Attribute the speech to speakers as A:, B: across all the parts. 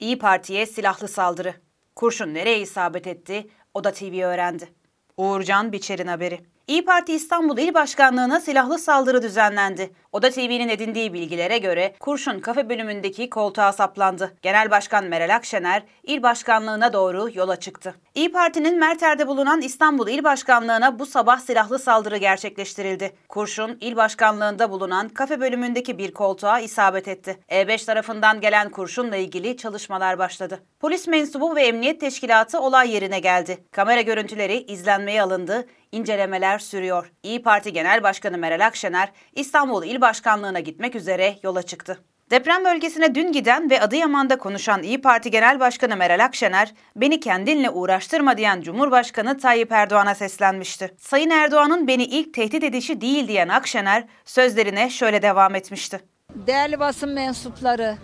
A: İyi Parti'ye silahlı saldırı. Kurşun nereye isabet etti? O da TV öğrendi. Uğurcan Biçer'in haberi. İyi Parti İstanbul İl Başkanlığı'na silahlı saldırı düzenlendi. Oda TV'nin edindiği bilgilere göre kurşun kafe bölümündeki koltuğa saplandı. Genel Başkan Meral Akşener il başkanlığına doğru yola çıktı. İyi Parti'nin Merter'de bulunan İstanbul İl Başkanlığı'na bu sabah silahlı saldırı gerçekleştirildi. Kurşun il başkanlığında bulunan kafe bölümündeki bir koltuğa isabet etti. E5 tarafından gelen kurşunla ilgili çalışmalar başladı. Polis mensubu ve emniyet teşkilatı olay yerine geldi. Kamera görüntüleri izlenmeye alındı. İncelemeler sürüyor. İyi Parti Genel Başkanı Meral Akşener İstanbul İl Başkanlığı'na gitmek üzere yola çıktı. Deprem bölgesine dün giden ve Adıyaman'da konuşan İyi Parti Genel Başkanı Meral Akşener, beni kendinle uğraştırma diyen Cumhurbaşkanı Tayyip Erdoğan'a seslenmişti. Sayın Erdoğan'ın beni ilk tehdit edişi değil diyen Akşener, sözlerine şöyle devam etmişti.
B: Değerli basın mensupları,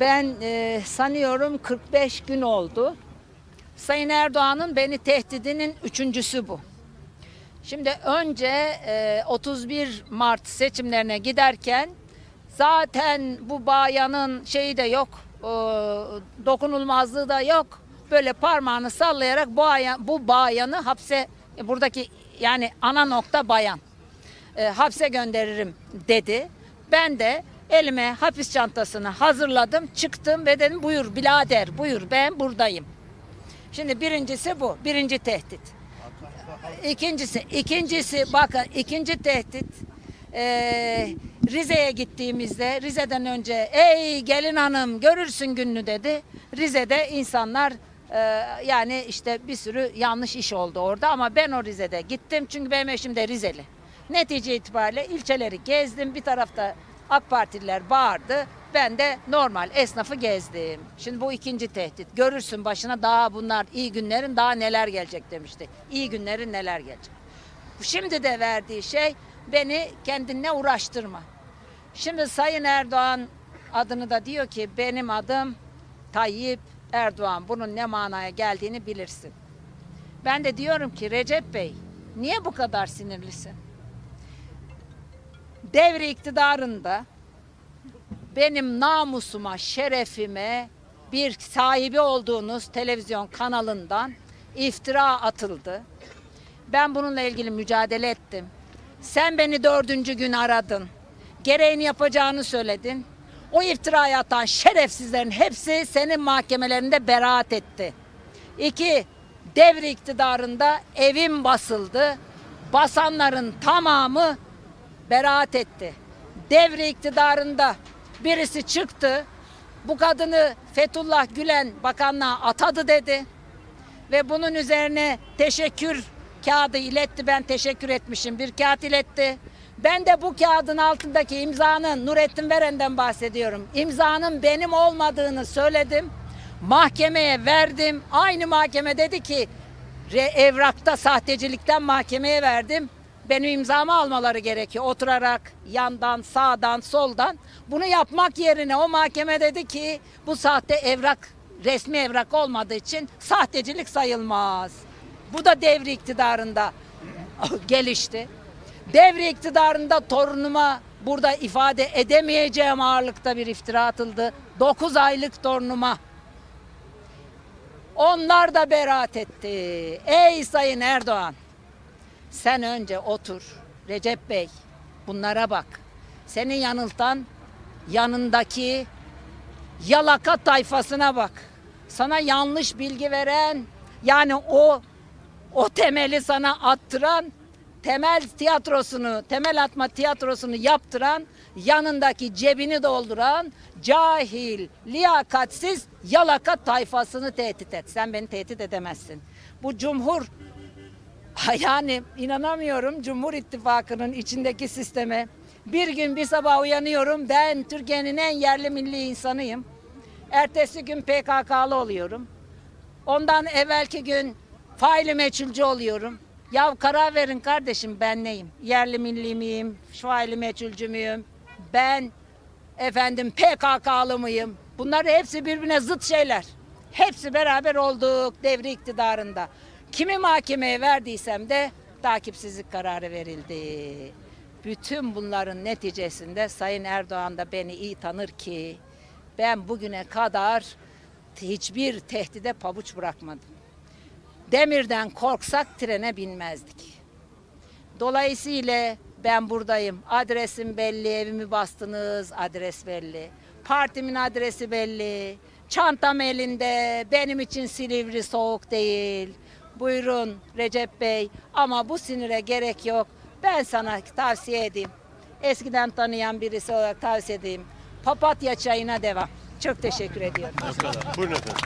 B: ben e, sanıyorum 45 gün oldu. Sayın Erdoğan'ın beni tehdidinin üçüncüsü bu. Şimdi önce e, 31 Mart seçimlerine giderken zaten bu bayanın şeyi de yok, e, dokunulmazlığı da yok. Böyle parmağını sallayarak bu, bayan, bu bayanı hapse, e, buradaki yani ana nokta bayan, e, hapse gönderirim dedi. Ben de elime hapis çantasını hazırladım, çıktım ve dedim buyur birader buyur ben buradayım. Şimdi birincisi bu, birinci tehdit. İkincisi, ikincisi bakın ikinci tehdit e, Rize'ye gittiğimizde Rize'den önce ey gelin hanım görürsün gününü dedi. Rize'de insanlar e, yani işte bir sürü yanlış iş oldu orada ama ben o Rize'de gittim çünkü benim eşim de Rizeli. Netice itibariyle ilçeleri gezdim bir tarafta AK Partililer bağırdı. Ben de normal esnafı gezdim. Şimdi bu ikinci tehdit. Görürsün başına daha bunlar iyi günlerin daha neler gelecek demişti. İyi günlerin neler gelecek. Şimdi de verdiği şey beni kendine uğraştırma. Şimdi Sayın Erdoğan adını da diyor ki benim adım Tayyip Erdoğan. Bunun ne manaya geldiğini bilirsin. Ben de diyorum ki Recep Bey niye bu kadar sinirlisin? Devri iktidarında benim namusuma, şerefime bir sahibi olduğunuz televizyon kanalından iftira atıldı. Ben bununla ilgili mücadele ettim. Sen beni dördüncü gün aradın. Gereğini yapacağını söyledin. O iftirayı atan şerefsizlerin hepsi senin mahkemelerinde beraat etti. İki, devri iktidarında evim basıldı. Basanların tamamı beraat etti. Devri iktidarında birisi çıktı. Bu kadını Fethullah Gülen bakanlığa atadı dedi. Ve bunun üzerine teşekkür kağıdı iletti. Ben teşekkür etmişim. Bir kağıt iletti. Ben de bu kağıdın altındaki imzanın Nurettin Veren'den bahsediyorum. İmzanın benim olmadığını söyledim. Mahkemeye verdim. Aynı mahkeme dedi ki evrakta sahtecilikten mahkemeye verdim benim imzamı almaları gerekiyor. Oturarak yandan, sağdan, soldan. Bunu yapmak yerine o mahkeme dedi ki bu sahte evrak, resmi evrak olmadığı için sahtecilik sayılmaz. Bu da devri iktidarında gelişti. Devri iktidarında torunuma burada ifade edemeyeceğim ağırlıkta bir iftira atıldı. 9 aylık torunuma. Onlar da beraat etti. Ey Sayın Erdoğan. Sen önce otur. Recep Bey bunlara bak. Seni yanıltan yanındaki yalaka tayfasına bak. Sana yanlış bilgi veren yani o o temeli sana attıran temel tiyatrosunu, temel atma tiyatrosunu yaptıran, yanındaki cebini dolduran cahil, liyakatsiz yalaka tayfasını tehdit et. Sen beni tehdit edemezsin. Bu cumhur yani inanamıyorum Cumhur İttifakı'nın içindeki sisteme. Bir gün bir sabah uyanıyorum ben Türkiye'nin en yerli milli insanıyım. Ertesi gün PKK'lı oluyorum. Ondan evvelki gün faili meçhulcu oluyorum. Ya karar verin kardeşim ben neyim? Yerli milli miyim? Faili meçhulcu muyum? Ben efendim PKK'lı mıyım? Bunlar hepsi birbirine zıt şeyler. Hepsi beraber olduk devri iktidarında. Kimi mahkemeye verdiysem de takipsizlik kararı verildi. Bütün bunların neticesinde Sayın Erdoğan da beni iyi tanır ki Ben bugüne kadar hiçbir tehdide pabuç bırakmadım. Demirden korksak trene binmezdik. Dolayısıyla ben buradayım. Adresim belli, evimi bastınız, adres belli. Partimin adresi belli. Çantam elinde. Benim için Silivri soğuk değil. Buyurun Recep Bey. Ama bu sinire gerek yok. Ben sana tavsiye edeyim. Eskiden tanıyan birisi olarak tavsiye edeyim. Papatya çayına devam. Çok teşekkür ediyorum.
C: Buyurun efendim.